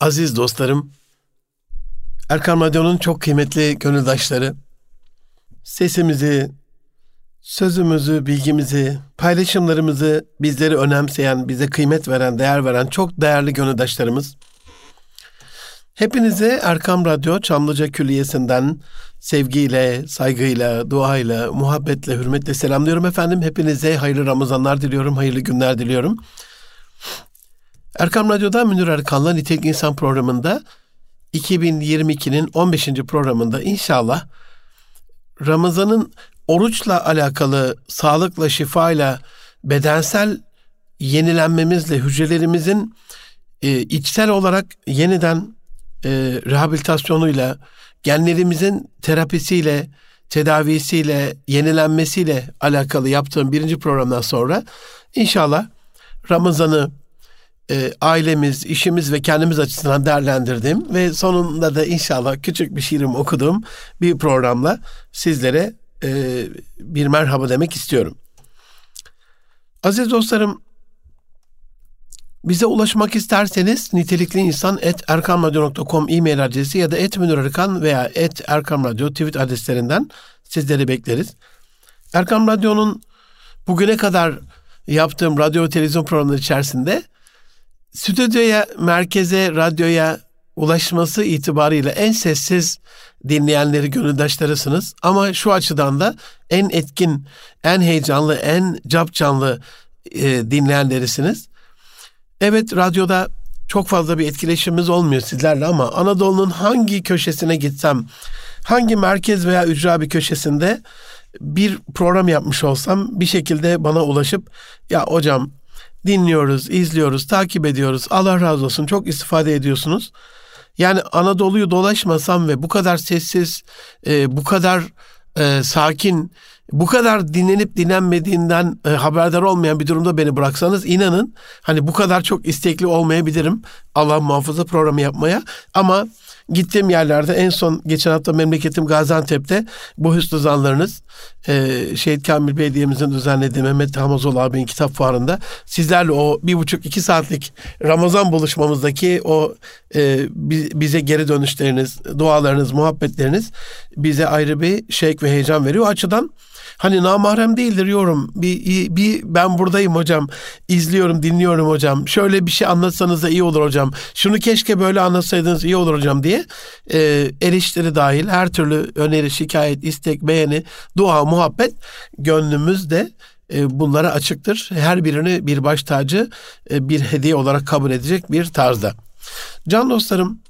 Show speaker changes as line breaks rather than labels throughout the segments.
Aziz dostlarım, Erkan Radyo'nun çok kıymetli gönüldaşları, sesimizi, sözümüzü, bilgimizi, paylaşımlarımızı bizleri önemseyen, bize kıymet veren, değer veren çok değerli gönüldaşlarımız. Hepinize Erkam Radyo Çamlıca Külliyesi'nden sevgiyle, saygıyla, duayla, muhabbetle, hürmetle selamlıyorum efendim. Hepinize hayırlı Ramazanlar diliyorum, hayırlı günler diliyorum. Erkam Radyo'da Münir Erkan'la Nitelik İnsan programında 2022'nin 15. programında inşallah Ramazan'ın oruçla alakalı sağlıkla, şifayla, bedensel yenilenmemizle, hücrelerimizin e, içsel olarak yeniden e, rehabilitasyonuyla, genlerimizin terapisiyle, tedavisiyle, yenilenmesiyle alakalı yaptığım birinci programdan sonra inşallah Ramazan'ı e, ailemiz, işimiz ve kendimiz açısından değerlendirdim ve sonunda da inşallah küçük bir şiirim okudum bir programla sizlere e, bir merhaba demek istiyorum. Aziz dostlarım, bize ulaşmak isterseniz nitelikli insan et erkamradyo.com e-mail adresi ya da et Erkan veya et Erkam tweet adreslerinden sizleri bekleriz. Erkam Radyo'nun bugüne kadar yaptığım radyo televizyon programları içerisinde stüdyoya, merkeze, radyoya ulaşması itibariyle en sessiz dinleyenleri gönüldaşlarısınız. Ama şu açıdan da en etkin, en heyecanlı, en cap canlı e, dinleyenlerisiniz. Evet radyoda çok fazla bir etkileşimimiz olmuyor sizlerle ama Anadolu'nun hangi köşesine gitsem, hangi merkez veya ücra bir köşesinde bir program yapmış olsam bir şekilde bana ulaşıp ya hocam dinliyoruz, izliyoruz, takip ediyoruz. Allah razı olsun çok istifade ediyorsunuz. Yani Anadolu'yu dolaşmasam ve bu kadar sessiz, e, bu kadar e, sakin, bu kadar dinlenip dinlenmediğinden e, haberdar olmayan bir durumda beni bıraksanız inanın hani bu kadar çok istekli olmayabilirim Allah muhafaza programı yapmaya ama Gittiğim yerlerde en son geçen hafta memleketim Gaziantep'te bu hüsnü zanlarınız e, Şehit Kamil Belediye'mizin düzenlediği Mehmet Hamazoğlu abinin kitap fuarında sizlerle o bir buçuk iki saatlik Ramazan buluşmamızdaki o e, bize geri dönüşleriniz, dualarınız, muhabbetleriniz bize ayrı bir şevk ve heyecan veriyor. O açıdan Hani namahrem değildir yorum. Bir, bir ben buradayım hocam. İzliyorum, dinliyorum hocam. Şöyle bir şey anlatsanız da iyi olur hocam. Şunu keşke böyle anlatsaydınız iyi olur hocam diye e, eleştiri dahil her türlü öneri, şikayet, istek, beğeni, dua, muhabbet gönlümüzde e, bunlara açıktır. Her birini bir baş tacı e, bir hediye olarak kabul edecek bir tarzda. Can dostlarım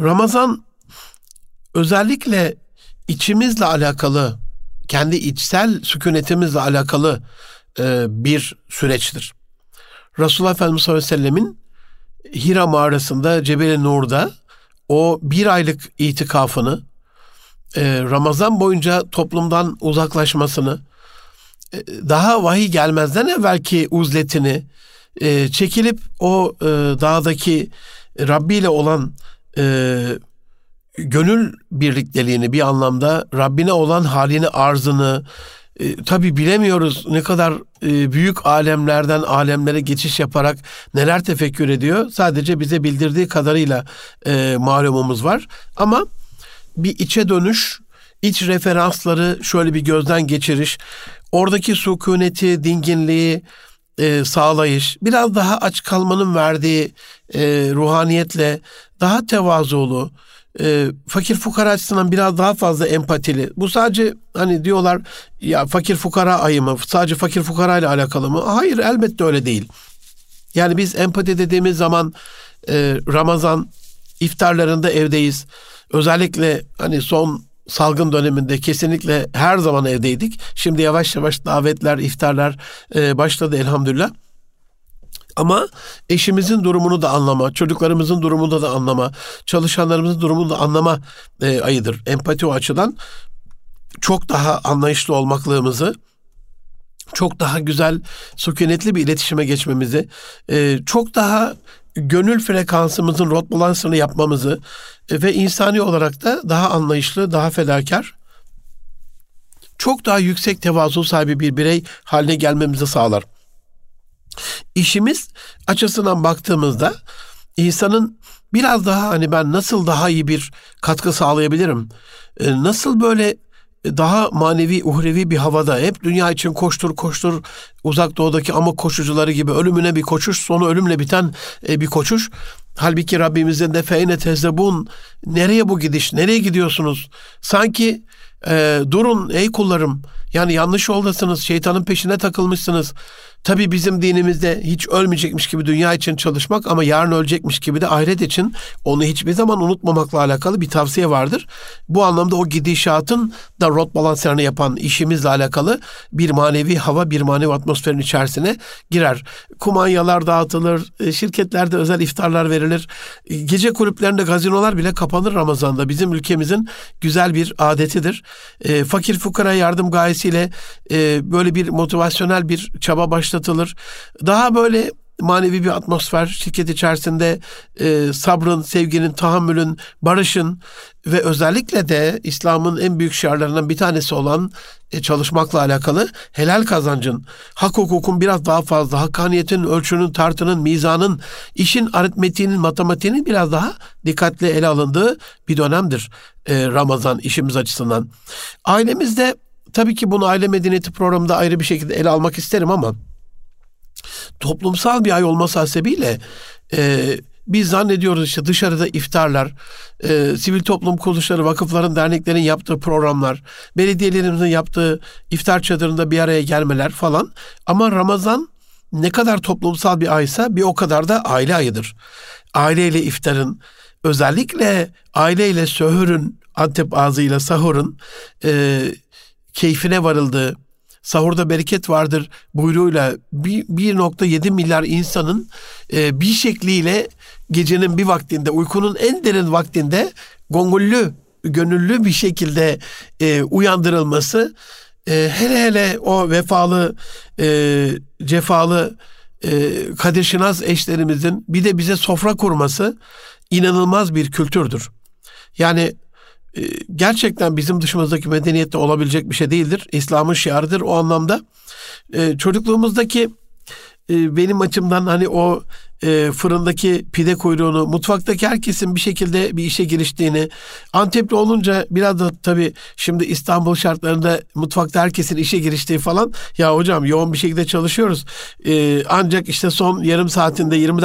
Ramazan özellikle içimizle alakalı kendi içsel sükunetimizle alakalı e, bir süreçtir. Resulullah Efendimiz sallallahu aleyhi ve sellemin Hira mağarasında Cebel-i Nur'da o bir aylık itikafını e, Ramazan boyunca toplumdan uzaklaşmasını e, daha vahiy gelmezden evvelki uzletini e, çekilip o e, dağdaki Rabbi ile olan e, gönül birlikteliğini bir anlamda Rabbine olan halini arzını e, tabi bilemiyoruz ne kadar e, büyük alemlerden alemlere geçiş yaparak neler tefekkür ediyor. Sadece bize bildirdiği kadarıyla e, malumumuz var. Ama bir içe dönüş, iç referansları şöyle bir gözden geçiriş, oradaki sükuneti, dinginliği e, sağlayış, biraz daha aç kalmanın verdiği e, ruhaniyetle daha tevazulu, e, fakir fukara açısından biraz daha fazla empatili. Bu sadece hani diyorlar ya fakir fukara ayı mı? Sadece fakir fukara ile alakalı mı? Hayır elbette öyle değil. Yani biz empati dediğimiz zaman e, Ramazan iftarlarında evdeyiz. Özellikle hani son salgın döneminde kesinlikle her zaman evdeydik. Şimdi yavaş yavaş davetler, iftarlar e, başladı elhamdülillah. Ama eşimizin durumunu da anlama, çocuklarımızın durumunu da anlama, çalışanlarımızın durumunu da anlama e, ayıdır. Empati o açıdan çok daha anlayışlı olmaklığımızı, çok daha güzel, sükunetli bir iletişime geçmemizi, e, çok daha gönül frekansımızın rot balansını yapmamızı e, ve insani olarak da daha anlayışlı, daha fedakar, çok daha yüksek tevazu sahibi bir birey haline gelmemizi sağlar. İşimiz açısından baktığımızda insanın biraz daha hani ben nasıl daha iyi bir katkı sağlayabilirim? E, nasıl böyle daha manevi, uhrevi bir havada hep dünya için koştur koştur uzak doğudaki ama koşucuları gibi ölümüne bir koşuş sonu ölümle biten e, bir koşuş. Halbuki Rabbimizin de feyne tezebun nereye bu gidiş nereye gidiyorsunuz? Sanki e, durun ey kullarım yani yanlış yoldasınız şeytanın peşine takılmışsınız. Tabii bizim dinimizde hiç ölmeyecekmiş gibi dünya için çalışmak ama yarın ölecekmiş gibi de ahiret için onu hiçbir zaman unutmamakla alakalı bir tavsiye vardır. Bu anlamda o gidişatın da rot balanslarını yapan işimizle alakalı bir manevi hava, bir manevi atmosferin içerisine girer. Kumanyalar dağıtılır, e, şirketlerde özel iftarlar verilir. E, gece kulüplerinde gazinolar bile kapanır Ramazan'da. Bizim ülkemizin güzel bir adetidir. E, fakir fukara yardım gayesiyle böyle bir motivasyonel bir çaba başlar başlatılır. Daha böyle manevi bir atmosfer şirket içerisinde e, sabrın, sevginin, tahammülün, barışın ve özellikle de İslam'ın en büyük şiarlarından bir tanesi olan e, çalışmakla alakalı helal kazancın, hak hukukun biraz daha fazla, hakkaniyetin, ölçünün, tartının, mizanın, işin aritmetiğinin, matematiğinin biraz daha dikkatli ele alındığı bir dönemdir e, Ramazan işimiz açısından. Ailemizde tabii ki bunu aile medeniyeti programında ayrı bir şekilde ele almak isterim ama toplumsal bir ay olması hasebiyle e, biz zannediyoruz işte dışarıda iftarlar, e, sivil toplum kuruluşları, vakıfların, derneklerin yaptığı programlar, belediyelerimizin yaptığı iftar çadırında bir araya gelmeler falan. Ama Ramazan ne kadar toplumsal bir aysa bir o kadar da aile ayıdır. Aileyle iftarın, özellikle aileyle söhürün, Antep ağzıyla sahurun e, keyfine varıldığı, sahurda bereket vardır buyruğuyla 1.7 milyar insanın e, bir şekliyle gecenin bir vaktinde uykunun en derin vaktinde gongullü gönüllü bir şekilde e, uyandırılması e, hele hele o vefalı e, cefalı e, Kadir Şinas eşlerimizin bir de bize sofra kurması inanılmaz bir kültürdür. Yani gerçekten bizim dışımızdaki medeniyette olabilecek bir şey değildir. İslam'ın şiarıdır o anlamda. Ee, çocukluğumuzdaki e, benim açımdan hani o e, fırındaki pide kuyruğunu, mutfaktaki herkesin bir şekilde bir işe giriştiğini, Antepli olunca biraz da tabii şimdi İstanbul şartlarında mutfakta herkesin işe giriştiği falan. Ya hocam yoğun bir şekilde çalışıyoruz. E, ancak işte son yarım saatinde 20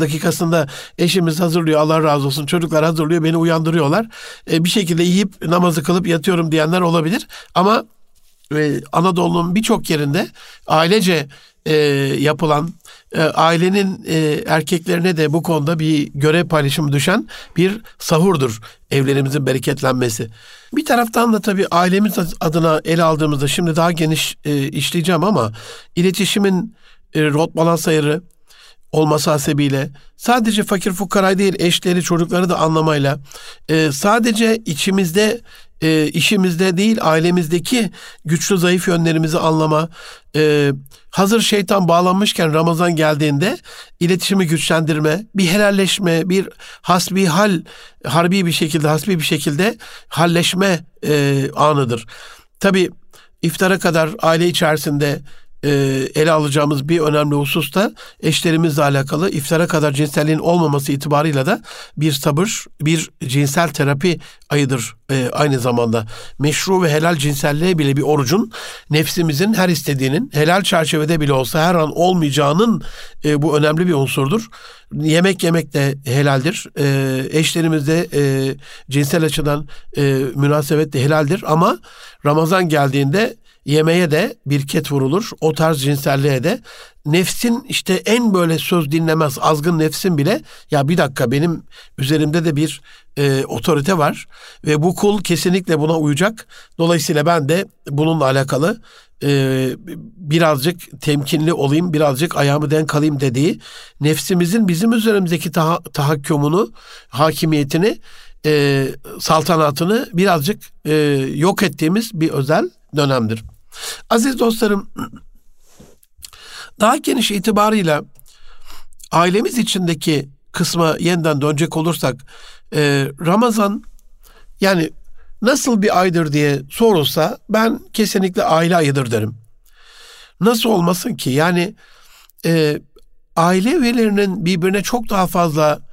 dakikasında eşimiz hazırlıyor Allah razı olsun. Çocuklar hazırlıyor beni uyandırıyorlar. E, bir şekilde yiyip namazı kılıp yatıyorum diyenler olabilir. Ama e, Anadolu'nun birçok yerinde ailece e, yapılan e, ailenin e, erkeklerine de bu konuda bir görev paylaşımı düşen bir sahurdur evlerimizin bereketlenmesi. Bir taraftan da tabii ailemiz adına ele aldığımızda şimdi daha geniş e, işleyeceğim ama iletişimin e, rot balans ayarı olması hasebiyle sadece fakir fukara değil eşleri çocukları da anlamayla e, sadece içimizde e, işimizde değil ailemizdeki güçlü zayıf yönlerimizi anlama e, hazır şeytan bağlanmışken Ramazan geldiğinde iletişimi güçlendirme, bir helalleşme, bir hasbi hal, harbi bir şekilde, hasbi bir şekilde halleşme e, anıdır. Tabi iftara kadar aile içerisinde e, ele alacağımız bir önemli husus da eşlerimizle alakalı iftara kadar cinselliğin olmaması itibarıyla da bir sabır, bir cinsel terapi ayıdır e, aynı zamanda. Meşru ve helal cinselliğe bile bir orucun nefsimizin her istediğinin helal çerçevede bile olsa her an olmayacağının e, bu önemli bir unsurdur. Yemek yemek de helaldir. E, eşlerimiz de e, cinsel açıdan münasebet de helaldir ama Ramazan geldiğinde Yemeğe de bir ket vurulur. O tarz cinselliğe de nefsin işte en böyle söz dinlemez azgın nefsin bile ya bir dakika benim üzerimde de bir e, otorite var ve bu kul kesinlikle buna uyacak. Dolayısıyla ben de bununla alakalı e, birazcık temkinli olayım, birazcık ayağımı denk alayım dediği nefsimizin bizim üzerimizdeki taha, tahakkümünü, hakimiyetini, e, saltanatını birazcık e, yok ettiğimiz bir özel dönemdir. Aziz dostlarım, daha geniş itibarıyla ailemiz içindeki kısma yeniden dönecek olursak, e, Ramazan yani nasıl bir aydır diye sorulsa ben kesinlikle aile ayıdır derim. Nasıl olmasın ki? Yani e, aile üyelerinin birbirine çok daha fazla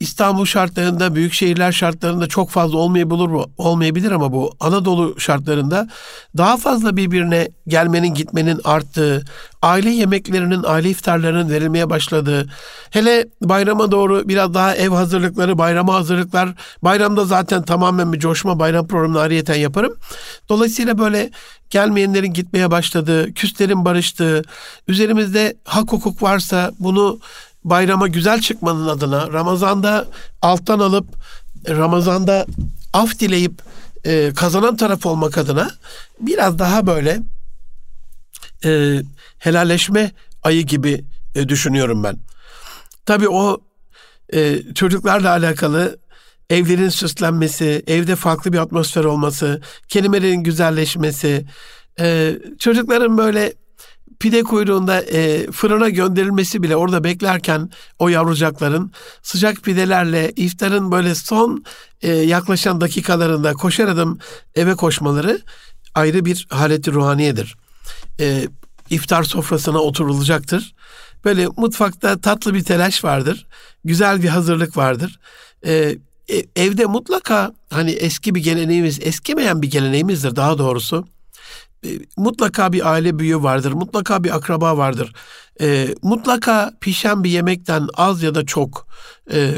İstanbul şartlarında, büyük şehirler şartlarında çok fazla olmayabilir bu, olmayabilir ama bu Anadolu şartlarında daha fazla birbirine gelmenin gitmenin arttığı, aile yemeklerinin, aile iftarlarının verilmeye başladığı, hele bayrama doğru biraz daha ev hazırlıkları, bayrama hazırlıklar, bayramda zaten tamamen bir coşma bayram programını ariyeten yaparım. Dolayısıyla böyle gelmeyenlerin gitmeye başladığı, küslerin barıştığı, üzerimizde hak hukuk varsa bunu bayrama güzel çıkmanın adına Ramazan'da alttan alıp Ramazan'da af dileyip e, kazanan taraf olmak adına biraz daha böyle e, helalleşme ayı gibi e, düşünüyorum ben. Tabii o e, çocuklarla alakalı evlerin süslenmesi, evde farklı bir atmosfer olması, kelimelerin güzelleşmesi, e, çocukların böyle pide kuyruğunda e, fırına gönderilmesi bile orada beklerken o yavrucakların sıcak pidelerle iftarın böyle son e, yaklaşan dakikalarında koşar adım eve koşmaları ayrı bir haleti ruhaniyedir. E, iftar sofrasına oturulacaktır. Böyle mutfakta tatlı bir telaş vardır. Güzel bir hazırlık vardır. E, e evde mutlaka hani eski bir geleneğimiz, eskimeyen bir geleneğimizdir daha doğrusu e, mutlaka bir aile büyüğü vardır, mutlaka bir akraba vardır. E, mutlaka pişen bir yemekten az ya da çok e,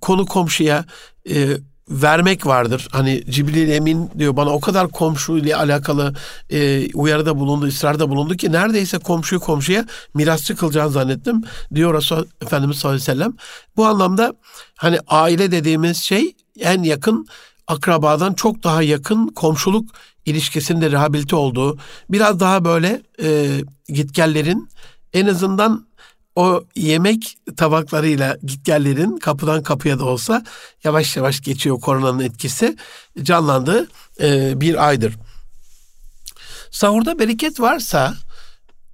konu komşuya e, vermek vardır. Hani Cibril Emin diyor bana o kadar komşu ile alakalı e, uyarıda bulundu, ısrarda bulundu ki neredeyse komşuyu komşuya mirasçı kılacağını zannettim diyor Resul Efendimiz sallallahu aleyhi ve sellem. Bu anlamda hani aile dediğimiz şey en yakın akrabadan çok daha yakın komşuluk ilişkisinde rehabilite olduğu, biraz daha böyle e, gitgellerin en azından o yemek tabaklarıyla gitgellerin kapıdan kapıya da olsa yavaş yavaş geçiyor koronanın etkisi canlandığı e, bir aydır. Sahurda bereket varsa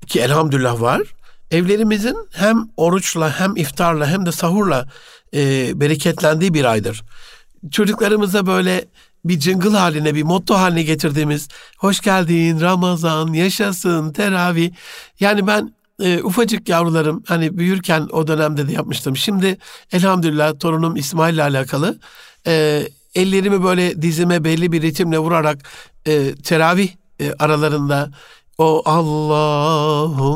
ki elhamdülillah var. Evlerimizin hem oruçla hem iftarla hem de sahurla e, bereketlendiği bir aydır. Çocuklarımıza böyle bir cıngıl haline, bir motto haline getirdiğimiz hoş geldin Ramazan, yaşasın, teravih. Yani ben e, ufacık yavrularım hani büyürken o dönemde de yapmıştım. Şimdi elhamdülillah torunum İsmail ile alakalı e, ellerimi böyle dizime belli bir ritimle vurarak e, teravih e, aralarında o Allahümme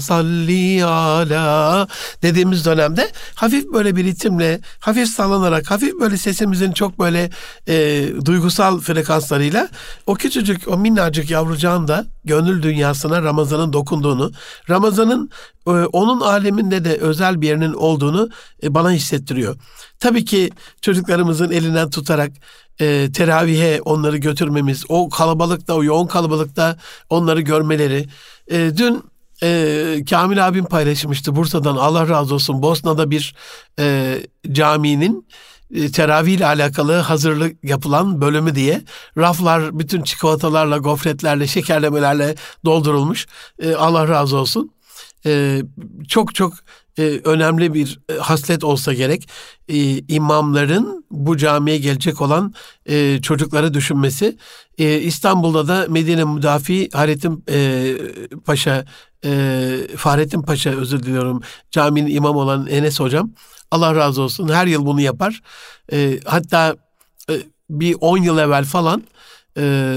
salli ala dediğimiz dönemde hafif böyle bir ritimle, hafif sallanarak, hafif böyle sesimizin çok böyle e, duygusal frekanslarıyla o küçücük, o minnacık yavrucağın da gönül dünyasına Ramazan'ın dokunduğunu, Ramazan'ın e, onun aleminde de özel bir yerinin olduğunu e, bana hissettiriyor. Tabii ki çocuklarımızın elinden tutarak e, teravihe onları götürmemiz, o kalabalıkta, o yoğun kalabalıkta onları görmeleri. E, dün e, Kamil abim paylaşmıştı Bursa'dan Allah razı olsun Bosna'da bir e, caminin e, teravih ile alakalı hazırlık yapılan bölümü diye raflar bütün çikolatalarla, gofretlerle, şekerlemelerle doldurulmuş. E, Allah razı olsun. E, çok çok e, önemli bir e, haslet olsa gerek e, imamların bu camiye gelecek olan e, çocukları düşünmesi. E, İstanbul'da da Medine Müdafi Harettin e, Paşa, e, Fahrettin Paşa özür diliyorum caminin imam olan Enes Hocam. Allah razı olsun her yıl bunu yapar. E, hatta e, bir 10 yıl evvel falan e,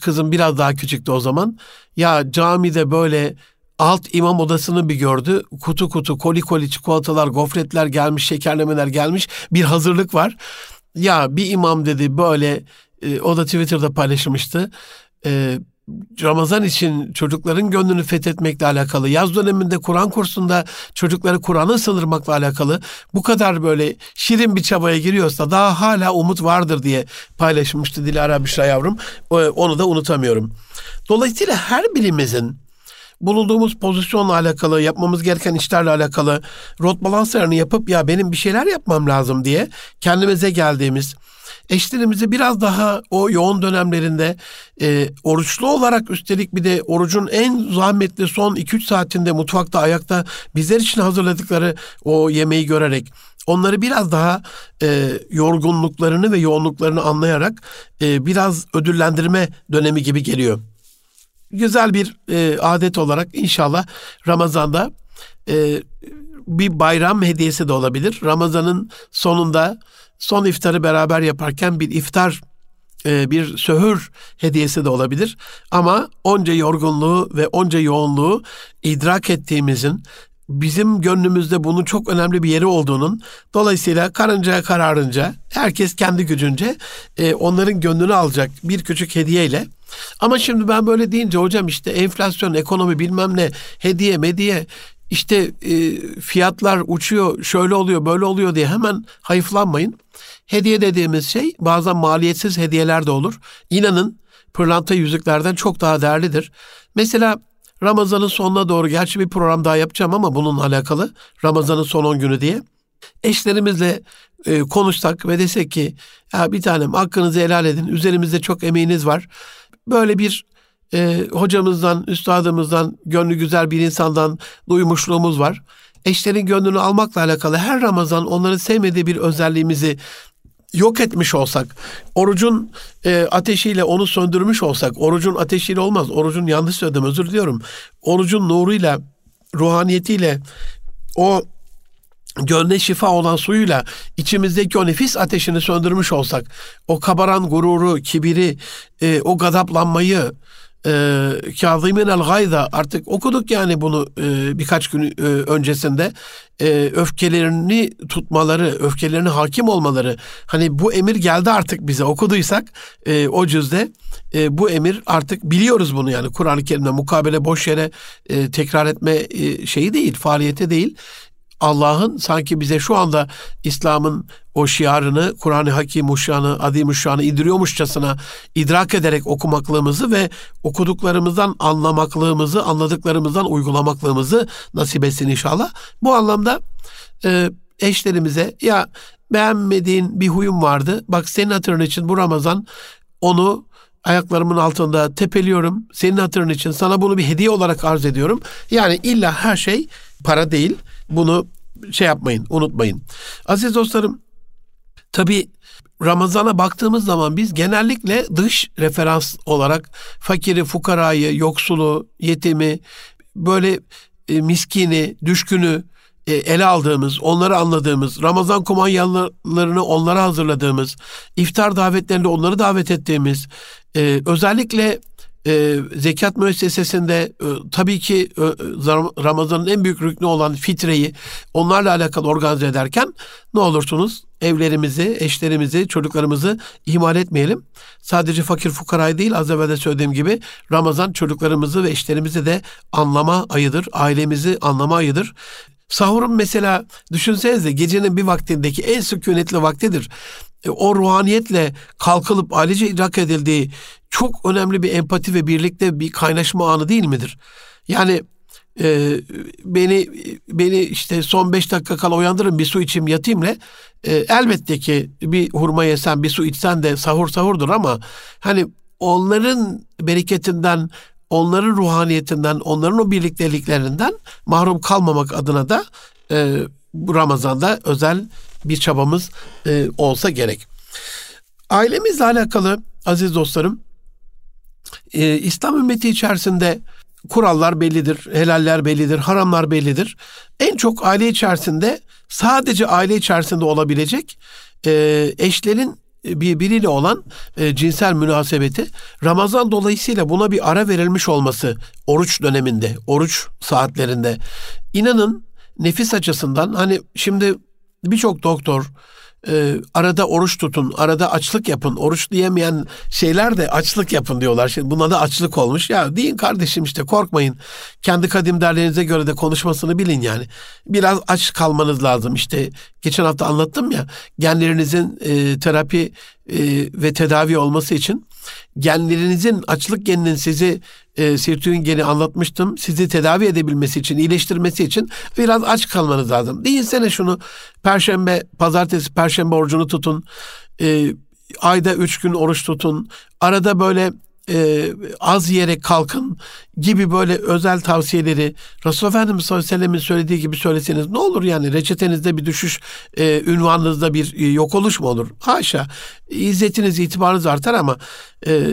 kızım biraz daha küçüktü o zaman. Ya camide böyle alt imam odasını bir gördü. Kutu kutu koli koli çikolatalar, gofretler gelmiş, şekerlemeler gelmiş. Bir hazırlık var. Ya bir imam dedi böyle e, o da Twitter'da paylaşmıştı. E, Ramazan için çocukların gönlünü fethetmekle alakalı, yaz döneminde Kur'an kursunda çocukları Kur'an'a sınırmakla alakalı bu kadar böyle şirin bir çabaya giriyorsa daha hala umut vardır diye paylaşmıştı Dilara Büşra yavrum. Onu da unutamıyorum. Dolayısıyla her birimizin bulunduğumuz pozisyonla alakalı, yapmamız gereken işlerle alakalı rot balanslarını yapıp ya benim bir şeyler yapmam lazım diye kendimize geldiğimiz, eşlerimizi biraz daha o yoğun dönemlerinde e, oruçlu olarak üstelik bir de orucun en zahmetli son 2-3 saatinde mutfakta ayakta bizler için hazırladıkları o yemeği görerek onları biraz daha e, yorgunluklarını ve yoğunluklarını anlayarak e, biraz ödüllendirme dönemi gibi geliyor güzel bir e, adet olarak inşallah Ramazan'da e, bir bayram hediyesi de olabilir. Ramazanın sonunda son iftarı beraber yaparken bir iftar e, bir söhür hediyesi de olabilir. Ama onca yorgunluğu ve onca yoğunluğu idrak ettiğimizin bizim gönlümüzde bunun çok önemli bir yeri olduğunun dolayısıyla karınca kararınca herkes kendi gücünce e, onların gönlünü alacak bir küçük hediyeyle ama şimdi ben böyle deyince hocam işte enflasyon, ekonomi bilmem ne, hediye, mediye işte e, fiyatlar uçuyor, şöyle oluyor, böyle oluyor diye hemen hayıflanmayın. Hediye dediğimiz şey bazen maliyetsiz hediyeler de olur. İnanın pırlanta yüzüklerden çok daha değerlidir. Mesela Ramazan'ın sonuna doğru gerçi bir program daha yapacağım ama bununla alakalı Ramazan'ın son 10 günü diye. Eşlerimizle e, konuşsak ve desek ki ya bir tanem hakkınızı helal edin. Üzerimizde çok emeğiniz var. Böyle bir e, hocamızdan, üstadımızdan, gönlü güzel bir insandan duymuşluğumuz var. Eşlerin gönlünü almakla alakalı her Ramazan onların sevmediği bir özelliğimizi yok etmiş olsak, orucun e, ateşiyle onu söndürmüş olsak, orucun ateşiyle olmaz, orucun yanlış söyledim özür diliyorum. Orucun nuruyla, ruhaniyetiyle, o gönle şifa olan suyuyla içimizdeki o nefis ateşini söndürmüş olsak, o kabaran gururu, kibiri, e, o gadaplanmayı, e, Kazım'ın el gayda artık okuduk yani bunu e, birkaç gün e, öncesinde. E, öfkelerini tutmaları, öfkelerine hakim olmaları. Hani bu emir geldi artık bize okuduysak e, o cüzde. E, bu emir artık biliyoruz bunu yani. Kur'an-ı Kerim'de mukabele boş yere e, tekrar etme e, şeyi değil, faaliyeti değil. Allah'ın sanki bize şu anda İslam'ın o şiarını, Kur'an-ı Hakim uşağını, adim uşağını indiriyormuşçasına idrak ederek okumaklığımızı ve okuduklarımızdan anlamaklığımızı, anladıklarımızdan uygulamaklığımızı nasip etsin inşallah. Bu anlamda e, eşlerimize ya beğenmediğin bir huyum vardı. Bak senin hatırın için bu Ramazan onu ayaklarımın altında tepeliyorum. Senin hatırın için sana bunu bir hediye olarak arz ediyorum. Yani illa her şey para değil. Bunu şey yapmayın, unutmayın. Aziz dostlarım, tabi Ramazan'a baktığımız zaman biz genellikle dış referans olarak fakiri, fukarayı, yoksulu, yetimi, böyle e, miskini, düşkünü e, ele aldığımız, onları anladığımız, Ramazan kumanyalarını onlara hazırladığımız, iftar davetlerinde onları davet ettiğimiz, e, özellikle e, zekat müessesesinde e, tabii ki e, Ramazan'ın en büyük rüknü olan fitreyi onlarla alakalı organize ederken ne olursunuz evlerimizi, eşlerimizi, çocuklarımızı ihmal etmeyelim. Sadece fakir fukarayı değil az evvel de söylediğim gibi Ramazan çocuklarımızı ve eşlerimizi de anlama ayıdır. Ailemizi anlama ayıdır. Sahurun mesela düşünsenize gecenin bir vaktindeki en sükunetli vaktidir. E, o ruhaniyetle kalkılıp ailece idrak edildiği çok önemli bir empati ve birlikte bir kaynaşma anı değil midir? Yani e, beni beni işte son beş dakika kala uyandırın bir su içeyim yatayımle e, elbette ki bir hurma yesen bir su içsen de sahur sahurdur ama hani onların bereketinden onların ruhaniyetinden onların o birlikteliklerinden mahrum kalmamak adına da e, Ramazan'da özel bir çabamız e, olsa gerek. Ailemizle alakalı aziz dostlarım e, İslam ümmeti içerisinde kurallar bellidir, helaller bellidir, haramlar bellidir. En çok aile içerisinde sadece aile içerisinde olabilecek e, eşlerin birbiriyle olan e, cinsel münasebeti Ramazan dolayısıyla buna bir ara verilmiş olması oruç döneminde, oruç saatlerinde inanın nefis açısından hani şimdi birçok doktor e, arada oruç tutun, arada açlık yapın. Oruç diyemeyen şeyler de açlık yapın diyorlar. Şimdi buna da açlık olmuş. Ya deyin kardeşim işte korkmayın. Kendi kadim derlerinize göre de konuşmasını bilin yani. Biraz aç kalmanız lazım. İşte geçen hafta anlattım ya genlerinizin e, terapi e, ve tedavi olması için genlerinizin açlık geninin sizi e, sirtüğün geni anlatmıştım. Sizi tedavi edebilmesi için, iyileştirmesi için biraz aç kalmanız lazım. Değilsene şunu perşembe, pazartesi, perşembe orucunu tutun. E, ayda üç gün oruç tutun. Arada böyle e, az yiyerek kalkın gibi böyle özel tavsiyeleri Resulullah Efendimiz sallallahu aleyhi ve söylediği gibi söyleseniz ne olur yani reçetenizde bir düşüş, e, ünvanınızda bir e, yok oluş mu olur? Haşa. İzzetiniz, itibarınız artar ama e,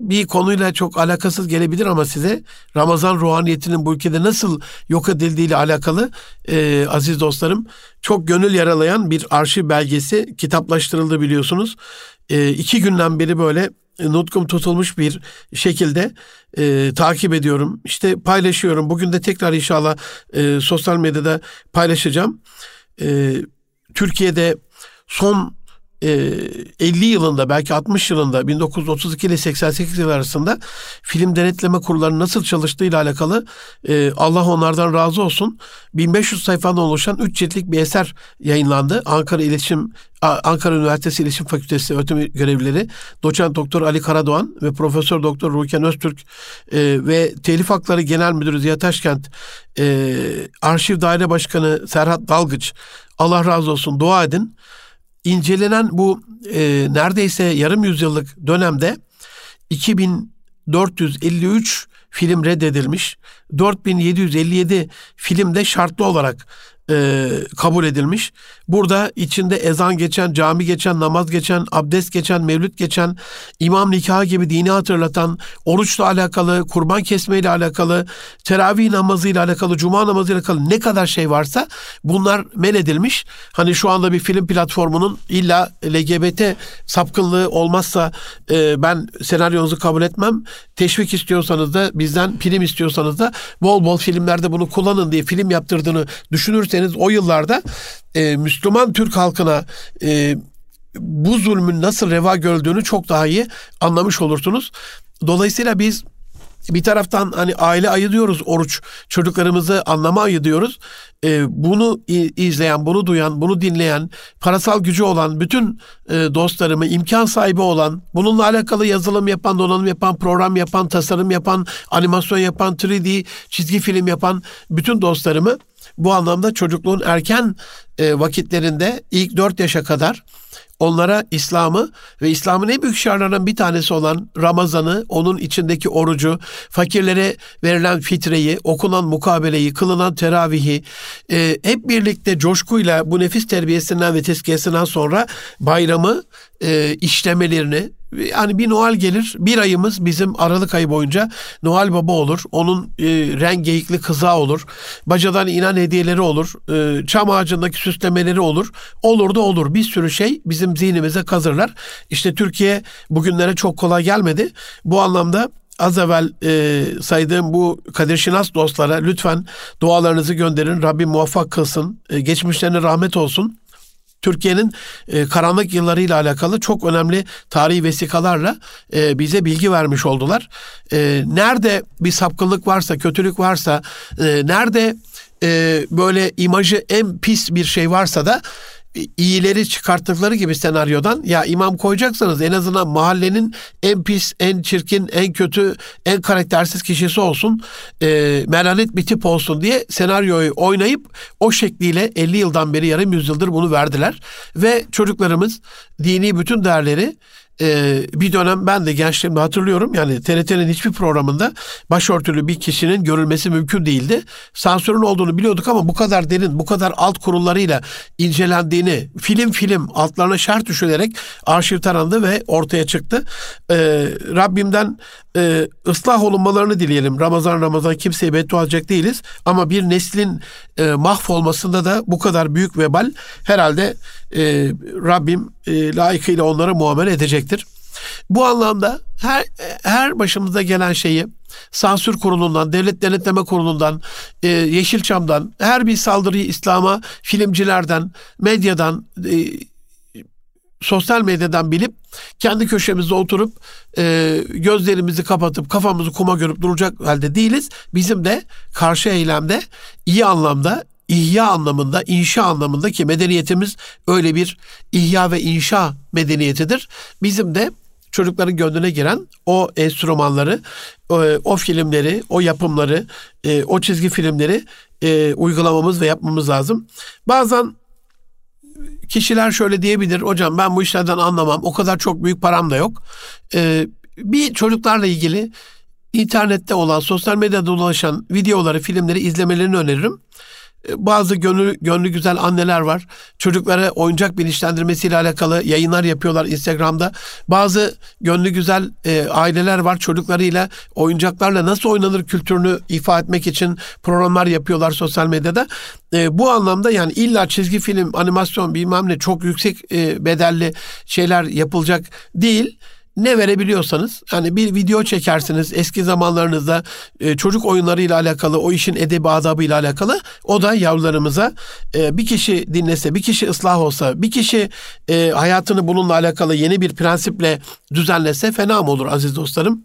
bir konuyla çok alakasız gelebilir ama size Ramazan ruhaniyetinin bu ülkede nasıl yok edildiğiyle alakalı e, aziz dostlarım çok gönül yaralayan bir arşiv belgesi kitaplaştırıldı biliyorsunuz. E, iki günden beri böyle nutkum tutulmuş bir şekilde e, takip ediyorum. İşte paylaşıyorum. Bugün de tekrar inşallah e, sosyal medyada paylaşacağım. E, Türkiye'de son 50 ee, yılında belki 60 yılında 1932 ile 88 yıl arasında film denetleme kurulları nasıl çalıştığıyla alakalı e, Allah onlardan razı olsun 1500 sayfadan oluşan 3 ciltlik bir eser yayınlandı. Ankara İletişim Ankara Üniversitesi İletişim Fakültesi öğretim görevlileri Doçent Doktor Ali Karadoğan ve Profesör Doktor Ruken Öztürk e, ve Telif Hakları Genel Müdürü Ziya Taşkent e, Arşiv Daire Başkanı Serhat Dalgıç Allah razı olsun dua edin incelenen bu e, neredeyse yarım yüzyıllık dönemde 2453 film reddedilmiş. 4757 filmde şartlı olarak e, kabul edilmiş. Burada içinde ezan geçen, cami geçen, namaz geçen, abdest geçen, mevlüt geçen, imam nikahı gibi dini hatırlatan, oruçla alakalı, kurban kesmeyle alakalı, teravih namazıyla alakalı, cuma namazıyla alakalı ne kadar şey varsa bunlar men edilmiş. Hani şu anda bir film platformunun illa LGBT sapkınlığı olmazsa e, ben senaryonuzu kabul etmem. Teşvik istiyorsanız da bizden prim istiyorsanız da bol bol filmlerde bunu kullanın diye film yaptırdığını düşünürseniz o yıllarda e, Müslüman Türk halkına e, bu zulmün nasıl reva görüldüğünü çok daha iyi anlamış olursunuz. Dolayısıyla biz bir taraftan hani aile ayı diyoruz oruç çocuklarımızı anlama ayı diyoruz. Ee, bunu izleyen, bunu duyan, bunu dinleyen, parasal gücü olan bütün e, dostlarımı, imkan sahibi olan, bununla alakalı yazılım yapan, donanım yapan, program yapan, tasarım yapan, animasyon yapan, 3D çizgi film yapan bütün dostlarımı bu anlamda çocukluğun erken e, vakitlerinde ilk dört yaşa kadar onlara İslam'ı ve İslam'ın en büyük şarlarından bir tanesi olan Ramazan'ı, onun içindeki orucu, fakirlere verilen fitreyi, okunan mukabeleyi, kılınan teravihi e, hep birlikte coşkuyla bu nefis terbiyesinden ve tezkiyesinden sonra bayramı e, işlemelerini yani bir Noel gelir bir ayımız bizim Aralık ayı boyunca Noel Baba olur. Onun e, rengeyikli kıza olur. Bacadan inen hediyeleri olur. E, çam ağacındaki süslemeleri olur. Olur da olur. Bir sürü şey bizim zihnimize kazırlar. İşte Türkiye bugünlere çok kolay gelmedi. Bu anlamda az evvel e, saydığım bu Kadir Şinas dostlara lütfen dualarınızı gönderin. Rabbim muvaffak kılsın. E, geçmişlerine rahmet olsun. Türkiye'nin e, karanlık yıllarıyla alakalı çok önemli tarihi vesikalarla e, bize bilgi vermiş oldular. E, nerede bir sapkınlık varsa, kötülük varsa, e, nerede e, böyle imajı en pis bir şey varsa da iyileri çıkarttıkları gibi senaryodan ya imam koyacaksanız en azından mahallenin en pis, en çirkin, en kötü, en karaktersiz kişisi olsun. E, melanet bir tip olsun diye senaryoyu oynayıp o şekliyle 50 yıldan beri yarım yüzyıldır bunu verdiler. Ve çocuklarımız dini bütün değerleri e, bir dönem ben de gençliğimde hatırlıyorum yani TRT'nin hiçbir programında başörtülü bir kişinin görülmesi mümkün değildi. Sansürün olduğunu biliyorduk ama bu kadar derin, bu kadar alt kurullarıyla incelendiğini film film altlarına şart düşülerek arşiv tarandı ve ortaya çıktı. E, Rabbimden e, ıslah olunmalarını dileyelim. Ramazan Ramazan kimseye beddua edecek değiliz ama bir neslin e, mahvolmasında da bu kadar büyük vebal herhalde e, Rabbim e, layıkıyla onlara muamele edecektir. Bu anlamda her her başımıza gelen şeyi sansür kurulundan, devlet denetleme kurulundan, e, Yeşilçam'dan, her bir saldırıyı İslam'a filmcilerden, medyadan, e, sosyal medyadan bilip kendi köşemizde oturup e, gözlerimizi kapatıp kafamızı kuma görüp duracak halde değiliz. Bizim de karşı eylemde iyi anlamda ihya anlamında, inşa anlamında ki medeniyetimiz öyle bir ihya ve inşa medeniyetidir. Bizim de çocukların gönlüne giren o enstrümanları, o, o filmleri, o yapımları, e, o çizgi filmleri e, uygulamamız ve yapmamız lazım. Bazen kişiler şöyle diyebilir, hocam ben bu işlerden anlamam, o kadar çok büyük param da yok. E, bir çocuklarla ilgili internette olan, sosyal medyada dolaşan videoları, filmleri izlemelerini öneririm. E, bazı gönlü, gönlü güzel anneler var. Çocuklara oyuncak bilinçlendirmesiyle alakalı yayınlar yapıyorlar Instagram'da. Bazı gönlü güzel e, aileler var. Çocuklarıyla oyuncaklarla nasıl oynanır kültürünü ifade etmek için programlar yapıyorlar sosyal medyada. E, bu anlamda yani illa çizgi film, animasyon bilmem ne çok yüksek e, bedelli şeyler yapılacak değil ne verebiliyorsanız hani bir video çekersiniz eski zamanlarınızda e, çocuk oyunlarıyla alakalı o işin edebi adabıyla alakalı o da yavrularımıza e, bir kişi dinlese bir kişi ıslah olsa bir kişi e, hayatını bununla alakalı yeni bir prensiple düzenlese fena mı olur aziz dostlarım?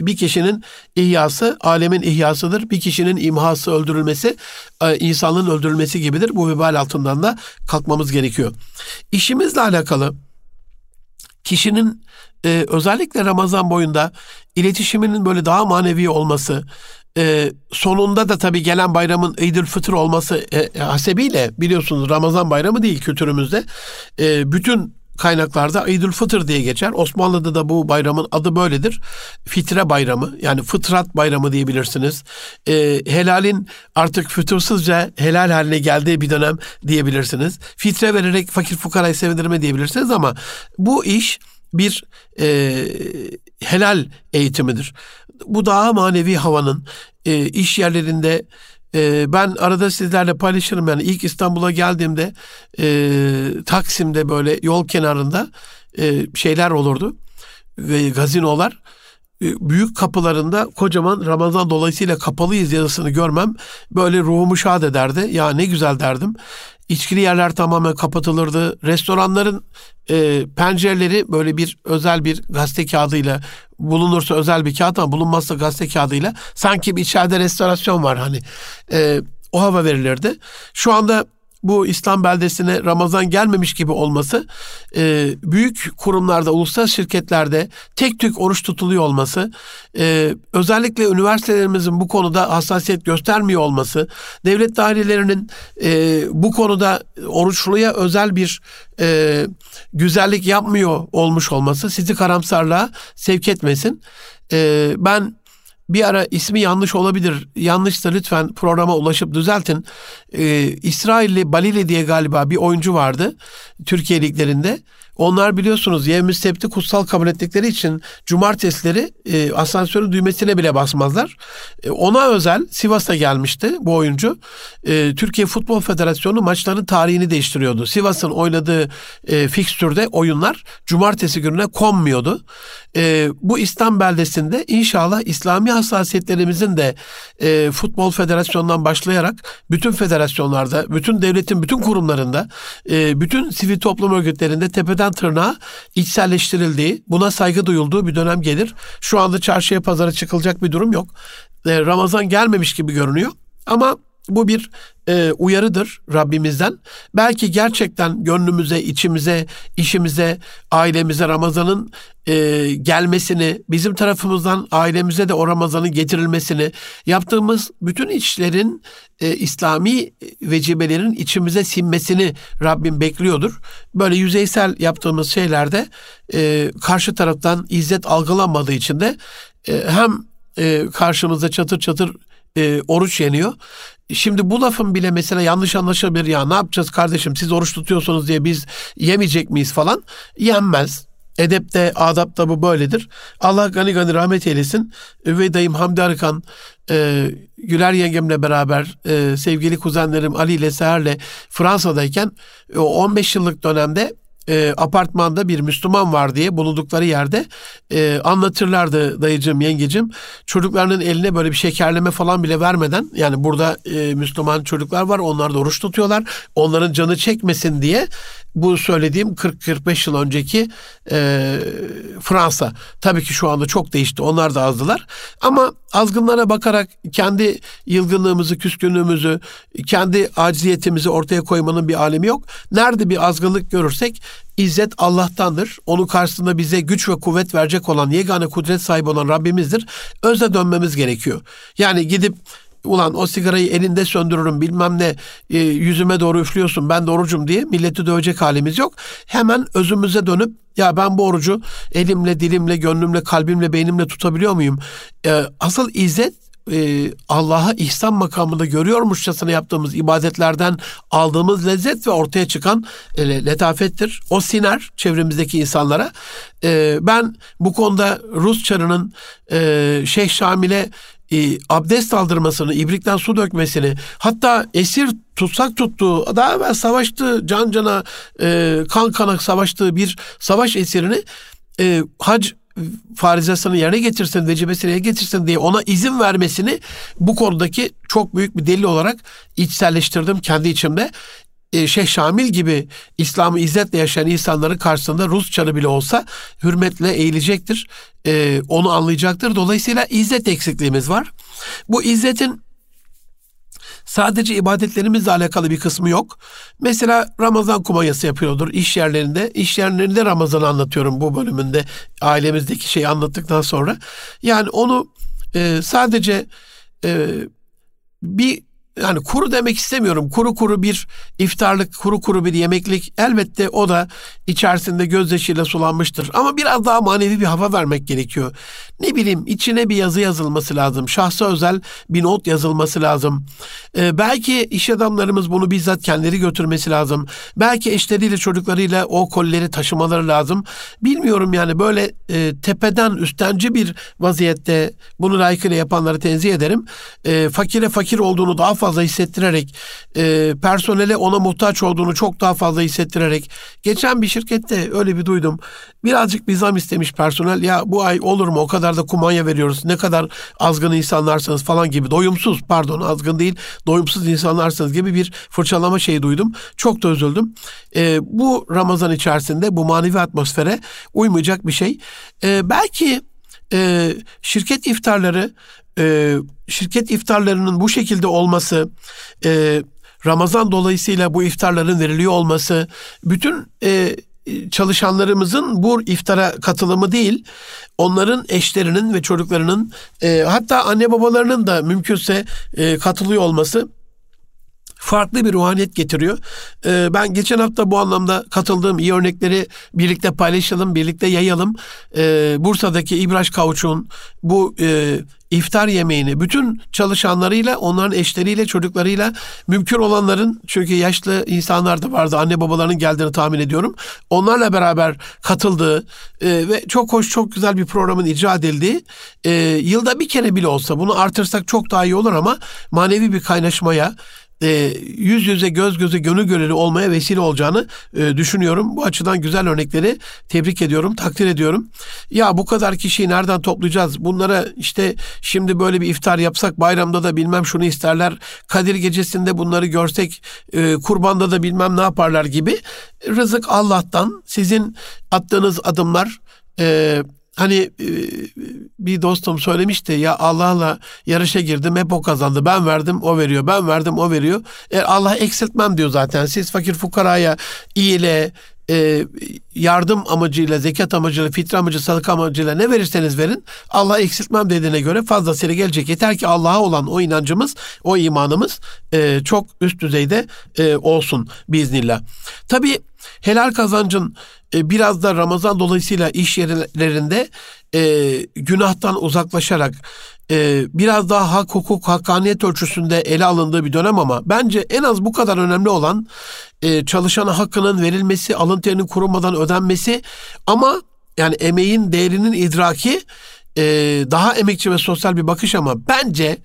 Bir kişinin ihyası alemin ihyasıdır. Bir kişinin imhası öldürülmesi e, insanlığın öldürülmesi gibidir. Bu vebal altından da kalkmamız gerekiyor. İşimizle alakalı kişinin e, özellikle Ramazan boyunda iletişiminin böyle daha manevi olması, e, sonunda da tabii gelen bayramın İdül Fıtır olması e, hasebiyle biliyorsunuz Ramazan bayramı değil kültürümüzde. E, bütün kaynaklarda İdül Fıtır diye geçer. Osmanlı'da da bu bayramın adı böyledir. Fitre bayramı yani fıtrat bayramı diyebilirsiniz. E, helalin artık fütursuzca helal haline geldiği bir dönem diyebilirsiniz. Fitre vererek fakir fukarayı sevindirme diyebilirsiniz ama bu iş bir e, helal eğitimidir. Bu daha manevi havanın e, iş yerlerinde e, ben arada sizlerle paylaşırım yani ilk İstanbul'a geldiğimde e, Taksim'de böyle yol kenarında e, şeyler olurdu ve gazinolar e, büyük kapılarında kocaman Ramazan dolayısıyla kapalıyız yazısını görmem böyle ruhumu şad ederdi. Ya ne güzel derdim. İçkili yerler tamamen kapatılırdı. Restoranların e, pencereleri böyle bir özel bir gazete kağıdıyla bulunursa özel bir kağıt ama bulunmazsa gazete kağıdıyla sanki bir içeride restorasyon var hani e, o hava verilirdi. Şu anda bu İslam beldesine Ramazan gelmemiş gibi olması, e, büyük kurumlarda, uluslararası şirketlerde tek tük oruç tutuluyor olması, e, özellikle üniversitelerimizin bu konuda hassasiyet göstermiyor olması, devlet dairelerinin e, bu konuda oruçluya özel bir e, güzellik yapmıyor olmuş olması sizi karamsarlığa sevk etmesin. E, ben bir ara ismi yanlış olabilir. Yanlışsa lütfen programa ulaşıp düzeltin. Ee, İsrailli Balili diye galiba bir oyuncu vardı Türkiye liglerinde. Onlar biliyorsunuz Yevmi Sept'i kutsal kabul ettikleri için cumartesileri e, asansörün düğmesine bile basmazlar. E, ona özel Sivas'a gelmişti bu oyuncu. E, Türkiye Futbol Federasyonu maçların tarihini değiştiriyordu. Sivas'ın oynadığı e, fikstürde oyunlar cumartesi gününe konmuyordu. E, bu İslam beldesinde inşallah İslami hassasiyetlerimizin de e, Futbol Federasyonu'ndan başlayarak bütün federasyonlarda, bütün devletin bütün kurumlarında, e, bütün sivil toplum örgütlerinde tepeden tırnağa içselleştirildiği, buna saygı duyulduğu bir dönem gelir. Şu anda çarşıya pazara çıkılacak bir durum yok. E, Ramazan gelmemiş gibi görünüyor. Ama bu bir e, uyarıdır Rabbimizden. Belki gerçekten gönlümüze, içimize, işimize, ailemize Ramazan'ın e, gelmesini, bizim tarafımızdan ailemize de o Ramazan'ın getirilmesini, yaptığımız bütün işlerin e, İslami vecibelerin içimize sinmesini Rabbim bekliyordur. Böyle yüzeysel yaptığımız şeylerde e, karşı taraftan izzet algılanmadığı için de e, hem e, karşımızda çatır çatır e, oruç yeniyor. Şimdi bu lafın bile mesela yanlış anlaşılabilir ya ne yapacağız kardeşim siz oruç tutuyorsunuz diye biz yemeyecek miyiz falan yenmez. Edepte, adapta bu böyledir. Allah gani gani rahmet eylesin. Üvey dayım Hamdi Arıkan, e, Güler yengemle beraber e, sevgili kuzenlerim Ali ile Seher'le Fransa'dayken o 15 yıllık dönemde e, apartmanda bir Müslüman var diye bulundukları yerde e, anlatırlardı dayıcım, yengecim. Çocuklarının eline böyle bir şekerleme falan bile vermeden yani burada e, Müslüman çocuklar var onlar da oruç tutuyorlar. Onların canı çekmesin diye bu söylediğim 40-45 yıl önceki e, Fransa. Tabii ki şu anda çok değişti. Onlar da azdılar. Ama azgınlara bakarak kendi yılgınlığımızı, küskünlüğümüzü, kendi aciziyetimizi ortaya koymanın bir alemi yok. Nerede bir azgınlık görürsek İzzet Allah'tandır. Onun karşısında bize güç ve kuvvet verecek olan yegane kudret sahibi olan Rabbimizdir. Özle dönmemiz gerekiyor. Yani gidip ulan o sigarayı elinde söndürürüm bilmem ne e, yüzüme doğru üflüyorsun ben de orucum diye milleti dövecek halimiz yok. Hemen özümüze dönüp ya ben bu orucu elimle, dilimle, gönlümle, kalbimle, beynimle tutabiliyor muyum? E, asıl izzet e, Allah'a ihsan makamında görüyormuşçasına yaptığımız ibadetlerden aldığımız lezzet ve ortaya çıkan e, letafettir. O siner çevremizdeki insanlara. E, ben bu konuda Rus çarının e, Şeyh Şamil'e e, abdest aldırmasını, ibrikten su dökmesini, hatta esir tutsak tuttuğu, daha evvel savaştığı, can cana, e, kan kana savaştığı bir savaş esirini e, hac farizasını yerine getirsin, vecibesini yerine getirsin diye ona izin vermesini bu konudaki çok büyük bir delil olarak içselleştirdim kendi içimde. E, Şeyh Şamil gibi İslam'ı izzetle yaşayan insanların karşısında Rus çarı bile olsa hürmetle eğilecektir. E, onu anlayacaktır. Dolayısıyla izzet eksikliğimiz var. Bu izzetin sadece ibadetlerimizle alakalı bir kısmı yok. Mesela Ramazan kumanyası yapıyordur iş yerlerinde. İş yerlerinde Ramazan'ı anlatıyorum bu bölümünde. Ailemizdeki şeyi anlattıktan sonra. Yani onu e, sadece bir yani kuru demek istemiyorum. Kuru kuru bir iftarlık, kuru kuru bir yemeklik elbette o da içerisinde gözyaşıyla sulanmıştır. Ama biraz daha manevi bir hava vermek gerekiyor. Ne bileyim içine bir yazı yazılması lazım. Şahsa özel bir not yazılması lazım. Ee, belki iş adamlarımız bunu bizzat kendileri götürmesi lazım. Belki eşleriyle çocuklarıyla o kolleri taşımaları lazım. Bilmiyorum yani böyle e, tepeden üstenci bir vaziyette bunu layıkıyla yapanları tenzih ederim. E, fakire fakir olduğunu daha fazla fazla hissettirerek, e, personele ona muhtaç olduğunu çok daha fazla hissettirerek. Geçen bir şirkette öyle bir duydum. Birazcık bir zam istemiş personel. Ya bu ay olur mu o kadar da kumanya veriyoruz. Ne kadar azgın insanlarsınız falan gibi. Doyumsuz pardon azgın değil doyumsuz insanlarsınız gibi bir fırçalama şeyi duydum. Çok da üzüldüm. E, bu Ramazan içerisinde bu manevi atmosfere uymayacak bir şey. E, belki e, şirket iftarları e, şirket iftarlarının bu şekilde olması, e, Ramazan dolayısıyla bu iftarların veriliyor olması, bütün e, çalışanlarımızın bu iftara katılımı değil, onların eşlerinin ve çocuklarının e, hatta anne babalarının da mümkünse e, katılıyor olması farklı bir ruhaniyet getiriyor. Ee, ben geçen hafta bu anlamda katıldığım iyi örnekleri birlikte paylaşalım, birlikte yayalım. Ee, Bursa'daki İbraş Kavuç'un bu e, iftar yemeğini bütün çalışanlarıyla, onların eşleriyle, çocuklarıyla mümkün olanların çünkü yaşlı insanlar da vardı. Anne babalarının geldiğini tahmin ediyorum. Onlarla beraber katıldığı e, ve çok hoş, çok güzel bir programın icra edildiği e, yılda bir kere bile olsa bunu artırsak çok daha iyi olur ama manevi bir kaynaşmaya e, yüz yüze göz göze gönül gönüllü olmaya vesile olacağını e, düşünüyorum. Bu açıdan güzel örnekleri tebrik ediyorum, takdir ediyorum. Ya bu kadar kişiyi nereden toplayacağız? Bunlara işte şimdi böyle bir iftar yapsak bayramda da bilmem şunu isterler. Kadir gecesinde bunları görsek e, kurbanda da bilmem ne yaparlar gibi. Rızık Allah'tan sizin attığınız adımlar e, Hani e, bir dostum söylemişti ya Allah'la yarışa girdim hep o kazandı. Ben verdim o veriyor. Ben verdim o veriyor. E, Allah eksiltmem diyor zaten. Siz fakir fukaraya iyile e, yardım amacıyla, zekat amacıyla, fitre amacı, sadaka amacıyla ne verirseniz verin Allah eksiltmem dediğine göre fazlasıyla gelecek. Yeter ki Allah'a olan o inancımız, o imanımız e, çok üst düzeyde e, olsun biiznillah. Tabii helal kazancın e, biraz da Ramazan dolayısıyla iş yerlerinde e, günahtan uzaklaşarak e, biraz daha hak, hukuk, hakkaniyet ölçüsünde ele alındığı bir dönem ama bence en az bu kadar önemli olan e, çalışana hakkının verilmesi, alın terinin kurulmadan ödenmesi ama yani emeğin değerinin idraki e, daha emekçi ve sosyal bir bakış ama bence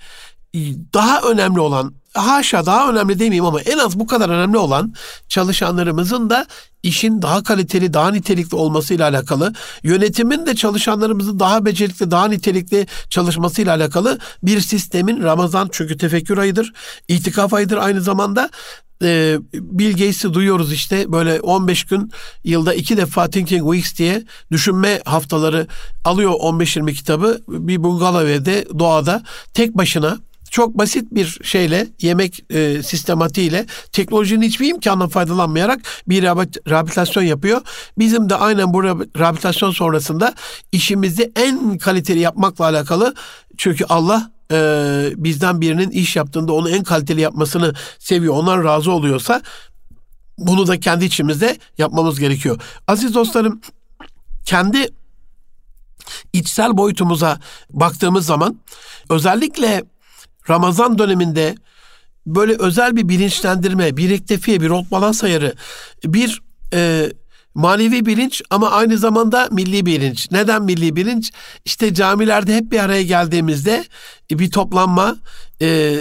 daha önemli olan haşa daha önemli demeyeyim ama en az bu kadar önemli olan çalışanlarımızın da işin daha kaliteli, daha nitelikli olmasıyla alakalı, yönetimin de çalışanlarımızın daha becerikli, daha nitelikli çalışmasıyla alakalı bir sistemin Ramazan çünkü tefekkür ayıdır, itikaf ayıdır aynı zamanda. E, Bill duyuyoruz işte böyle 15 gün yılda iki defa Thinking Weeks diye düşünme haftaları alıyor 15-20 kitabı. Bir bungalov evde doğada tek başına çok basit bir şeyle yemek e, sistematiğiyle teknolojinin hiçbir imkanından faydalanmayarak bir rehabilitasyon yapıyor. Bizim de aynen bu rehabilitasyon sonrasında işimizi en kaliteli yapmakla alakalı çünkü Allah e, bizden birinin iş yaptığında onu en kaliteli yapmasını seviyor. Ondan razı oluyorsa bunu da kendi içimizde yapmamız gerekiyor. Aziz dostlarım kendi içsel boyutumuza baktığımız zaman özellikle Ramazan döneminde böyle özel bir bilinçlendirme, bir rektefiye, bir rot balans ayarı, bir e, manevi bilinç ama aynı zamanda milli bilinç. Neden milli bilinç? İşte camilerde hep bir araya geldiğimizde bir toplanma, e,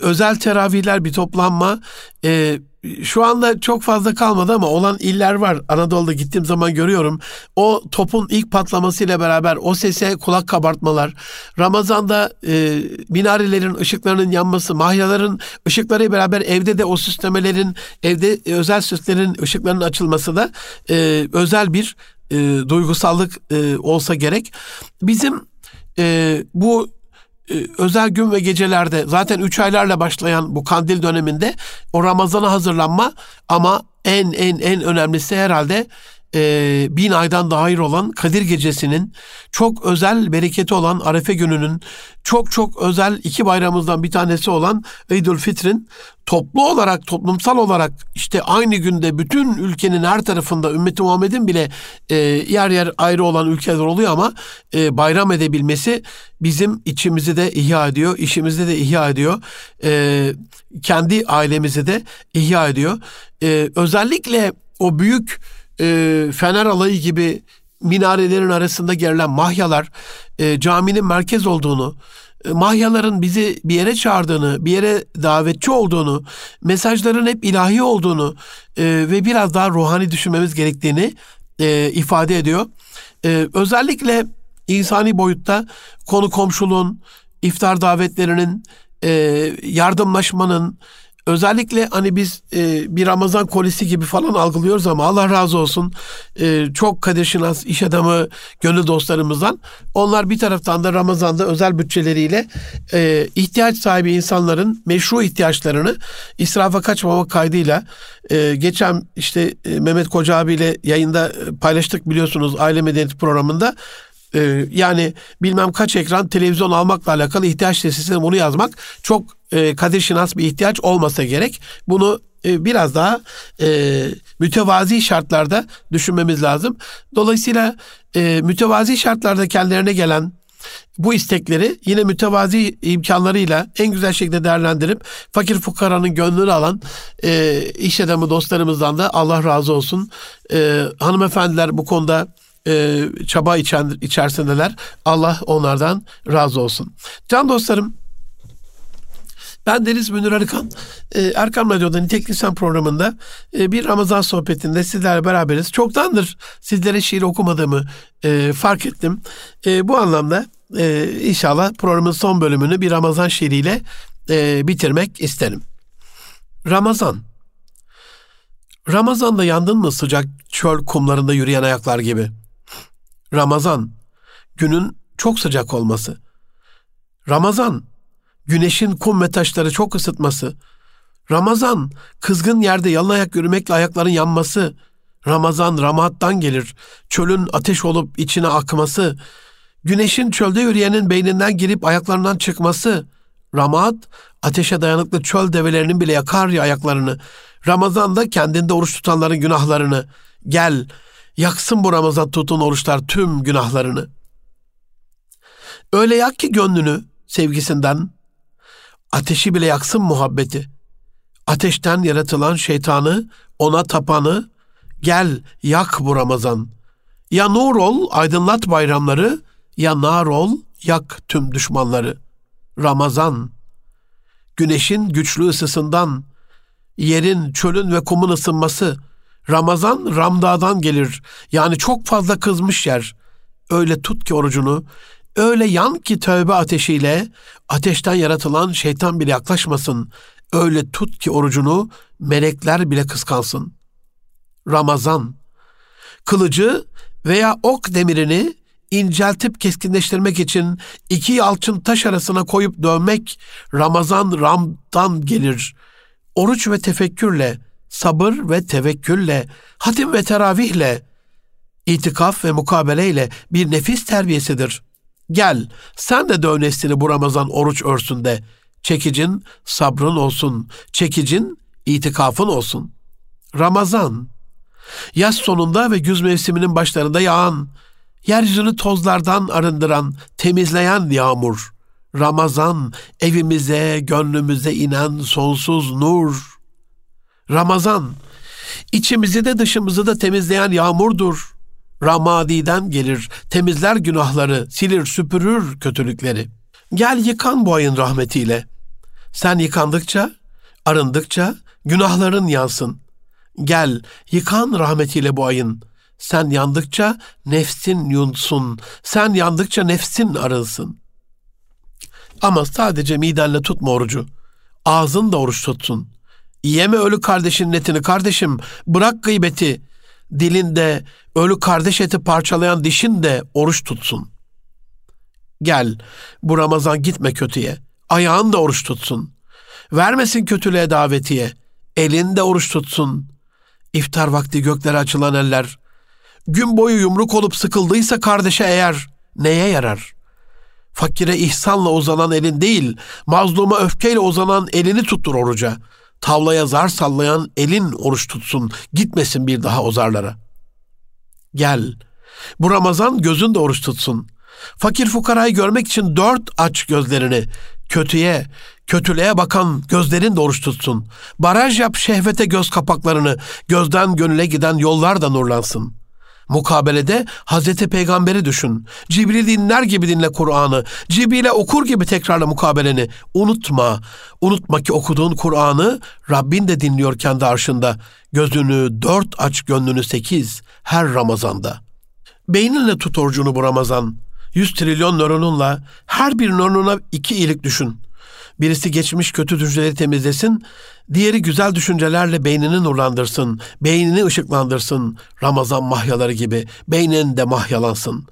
özel teravihler bir toplanma, e, şu anda çok fazla kalmadı ama olan iller var. Anadolu'da gittiğim zaman görüyorum. O topun ilk patlamasıyla beraber o sese kulak kabartmalar, Ramazan'da e, minarelerin ışıklarının yanması, mahyaların ışıkları beraber evde de o süslemelerin, evde özel süslerin ışıklarının açılması da e, özel bir e, duygusallık e, olsa gerek. Bizim e, bu özel gün ve gecelerde zaten üç aylarla başlayan bu kandil döneminde o Ramazan'a hazırlanma ama en en en önemlisi herhalde e, bin aydan daha hayır olan Kadir Gecesi'nin çok özel bereketi olan Arefe gününün çok çok özel iki bayramımızdan bir tanesi olan Eydül Fitr'in toplu olarak toplumsal olarak işte aynı günde bütün ülkenin her tarafında ümmeti Muhammed'in bile e, yer yer ayrı olan ülkeler oluyor ama e, bayram edebilmesi bizim içimizi de ihya ediyor, işimizi de ihya ediyor. E, kendi ailemizi de ihya ediyor. E, özellikle o büyük e, Fener Alayı gibi minarelerin arasında gerilen mahyalar e, caminin merkez olduğunu, e, mahyaların bizi bir yere çağırdığını, bir yere davetçi olduğunu, mesajların hep ilahi olduğunu e, ve biraz daha ruhani düşünmemiz gerektiğini e, ifade ediyor. E, özellikle insani boyutta konu komşuluğun, iftar davetlerinin, e, yardımlaşmanın, özellikle hani biz e, bir Ramazan kolisi gibi falan algılıyoruz ama Allah razı olsun e, çok kadir şinas, iş adamı, gönül dostlarımızdan. Onlar bir taraftan da Ramazan'da özel bütçeleriyle e, ihtiyaç sahibi insanların meşru ihtiyaçlarını israfa kaçmamak kaydıyla e, geçen işte e, Mehmet Koca abiyle yayında paylaştık biliyorsunuz aile medeniyeti programında ee, yani bilmem kaç ekran televizyon almakla alakalı ihtiyaç listesine bunu yazmak çok e, kadir şinas bir ihtiyaç olmasa gerek. Bunu e, biraz daha e, mütevazi şartlarda düşünmemiz lazım. Dolayısıyla e, mütevazi şartlarda kendilerine gelen bu istekleri yine mütevazi imkanlarıyla en güzel şekilde değerlendirip fakir fukaranın gönlünü alan e, iş adamı dostlarımızdan da Allah razı olsun. E, hanımefendiler bu konuda e, çaba içen, içerisindeler. Allah onlardan razı olsun. Can dostlarım ben Deniz Münir Arıkan. E, Erkam Radyo'da Nitek Lisan programında e, bir Ramazan sohbetinde sizlerle beraberiz. Çoktandır sizlere şiir okumadığımı e, fark ettim. Bu anlamda inşallah programın son bölümünü bir Ramazan şiiriyle bitirmek isterim. Ramazan. Ramazan'da yandın mı sıcak çöl kumlarında yürüyen ayaklar gibi? Ramazan, günün çok sıcak olması. Ramazan, güneşin kum ve taşları çok ısıtması. Ramazan, kızgın yerde yalın ayak yürümekle ayakların yanması. Ramazan ramattan gelir, çölün ateş olup içine akması. Güneşin çölde yürüyenin beyninden girip ayaklarından çıkması. Ramat, ateşe dayanıklı çöl develerinin bile yakar ya ayaklarını. Ramazan'da kendinde oruç tutanların günahlarını. Gel, Yaksın bu Ramazan tutun oruçlar tüm günahlarını. Öyle yak ki gönlünü sevgisinden, ateşi bile yaksın muhabbeti. Ateşten yaratılan şeytanı, ona tapanı, gel yak bu Ramazan. Ya nur ol, aydınlat bayramları, ya nar ol, yak tüm düşmanları. Ramazan, güneşin güçlü ısısından, yerin, çölün ve kumun ısınması, Ramazan Ramda'dan gelir. Yani çok fazla kızmış yer. Öyle tut ki orucunu, öyle yan ki tövbe ateşiyle ateşten yaratılan şeytan bile yaklaşmasın. Öyle tut ki orucunu melekler bile kıskansın. Ramazan kılıcı veya ok demirini inceltip keskinleştirmek için iki yalçın taş arasına koyup dövmek Ramazan Ram'dan gelir. Oruç ve tefekkürle sabır ve tevekkülle, hatim ve teravihle, itikaf ve mukabeleyle bir nefis terbiyesidir. Gel, sen de döv neslini bu Ramazan oruç örsünde. Çekicin sabrın olsun, çekicin itikafın olsun. Ramazan, yaz sonunda ve güz mevsiminin başlarında yağan, yeryüzünü tozlardan arındıran, temizleyen yağmur. Ramazan evimize, gönlümüze inen sonsuz nur. Ramazan içimizi de dışımızı da temizleyen yağmurdur. Ramadiden gelir, temizler günahları, silir süpürür kötülükleri. Gel yıkan bu ayın rahmetiyle. Sen yıkandıkça, arındıkça günahların yansın. Gel yıkan rahmetiyle bu ayın. Sen yandıkça nefsin yunsun. Sen yandıkça nefsin arınsın. Ama sadece midenle tutma orucu. Ağzın da oruç tutsun. Yeme ölü kardeşin etini kardeşim. Bırak gıybeti. Dilinde ölü kardeş eti parçalayan dişin de oruç tutsun. Gel bu Ramazan gitme kötüye. Ayağın da oruç tutsun. Vermesin kötülüğe davetiye. Elin de oruç tutsun. İftar vakti göklere açılan eller. Gün boyu yumruk olup sıkıldıysa kardeşe eğer neye yarar? Fakire ihsanla uzanan elin değil, mazluma öfkeyle uzanan elini tuttur oruca. Tavlaya zar sallayan elin oruç tutsun, gitmesin bir daha ozarlara. Gel, bu Ramazan gözün de oruç tutsun. Fakir fukarayı görmek için dört aç gözlerini. Kötüye, kötülüğe bakan gözlerin de oruç tutsun. Baraj yap şehvete göz kapaklarını, gözden gönüle giden yollar da nurlansın. Mukabelede Hazreti Peygamber'i düşün. Cibril dinler gibi dinle Kur'an'ı. Cibril'e okur gibi tekrarla mukabeleni. Unutma. Unutma ki okuduğun Kur'an'ı Rabbin de dinliyor kendi arşında. Gözünü dört aç gönlünü sekiz her Ramazan'da. Beyninle tut orucunu bu Ramazan. Yüz trilyon nöronunla her bir nöronuna iki iyilik düşün. Birisi geçmiş kötü düşünceleri temizlesin, diğeri güzel düşüncelerle beynini nurlandırsın, beynini ışıklandırsın. Ramazan mahyaları gibi beynin de mahyalansın.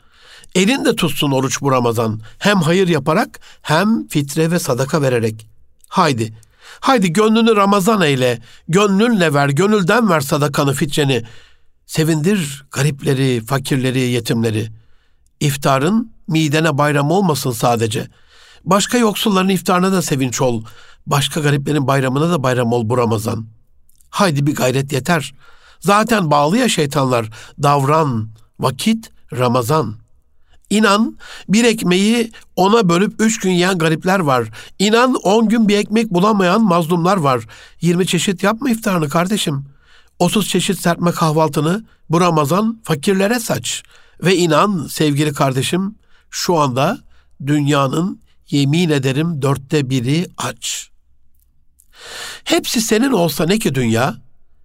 Elin de tutsun oruç bu Ramazan. Hem hayır yaparak hem fitre ve sadaka vererek. Haydi, haydi gönlünü Ramazan eyle, gönlünle ver, gönülden ver sadakanı, fitreni. Sevindir garipleri, fakirleri, yetimleri. İftarın midene bayram olmasın sadece.'' Başka yoksulların iftarına da sevinç ol. Başka gariplerin bayramına da bayram ol bu Ramazan. Haydi bir gayret yeter. Zaten bağlı ya şeytanlar. Davran, vakit, Ramazan. İnan bir ekmeği ona bölüp üç gün yiyen garipler var. İnan on gün bir ekmek bulamayan mazlumlar var. Yirmi çeşit yapma iftarını kardeşim. Otuz çeşit serpme kahvaltını bu Ramazan fakirlere saç. Ve inan sevgili kardeşim şu anda dünyanın yemin ederim dörtte biri aç. Hepsi senin olsa ne ki dünya?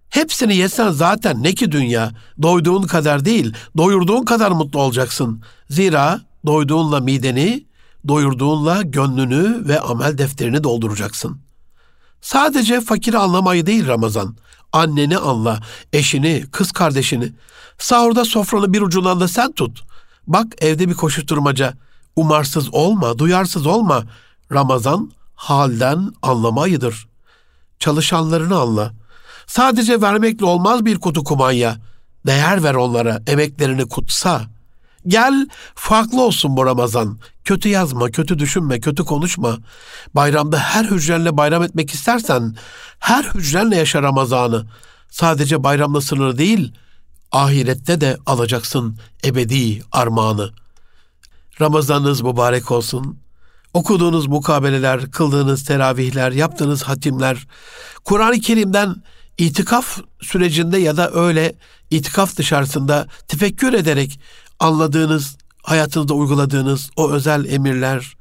Hepsini yesen zaten ne ki dünya? Doyduğun kadar değil, doyurduğun kadar mutlu olacaksın. Zira doyduğunla mideni, doyurduğunla gönlünü ve amel defterini dolduracaksın. Sadece fakiri anlamayı değil Ramazan. Anneni anla, eşini, kız kardeşini. Sahurda sofranı bir ucundan da sen tut. Bak evde bir koşuşturmaca. Umarsız olma, duyarsız olma. Ramazan halden anlama ayıdır. Çalışanlarını anla. Sadece vermekle olmaz bir kutu kumanya. Değer ver onlara, emeklerini kutsa. Gel farklı olsun bu Ramazan. Kötü yazma, kötü düşünme, kötü konuşma. Bayramda her hücrenle bayram etmek istersen her hücrenle yaşa Ramazan'ı. Sadece bayramla sınırı değil, ahirette de alacaksın ebedi armağanı.'' Ramazanınız mübarek olsun. Okuduğunuz mukabeleler, kıldığınız teravihler, yaptığınız hatimler, Kur'an-ı Kerim'den itikaf sürecinde ya da öyle itikaf dışarısında tefekkür ederek anladığınız, hayatınızda uyguladığınız o özel emirler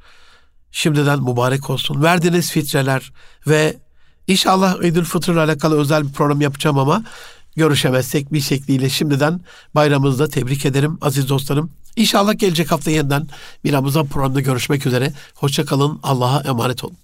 şimdiden mübarek olsun. Verdiğiniz fitreler ve inşallah İdül Fıtır ile alakalı özel bir program yapacağım ama görüşemezsek bir şekliyle şimdiden bayramınızda tebrik ederim aziz dostlarım. İnşallah gelecek hafta yeniden bir Ramazan programında görüşmek üzere. Hoşçakalın. Allah'a emanet olun.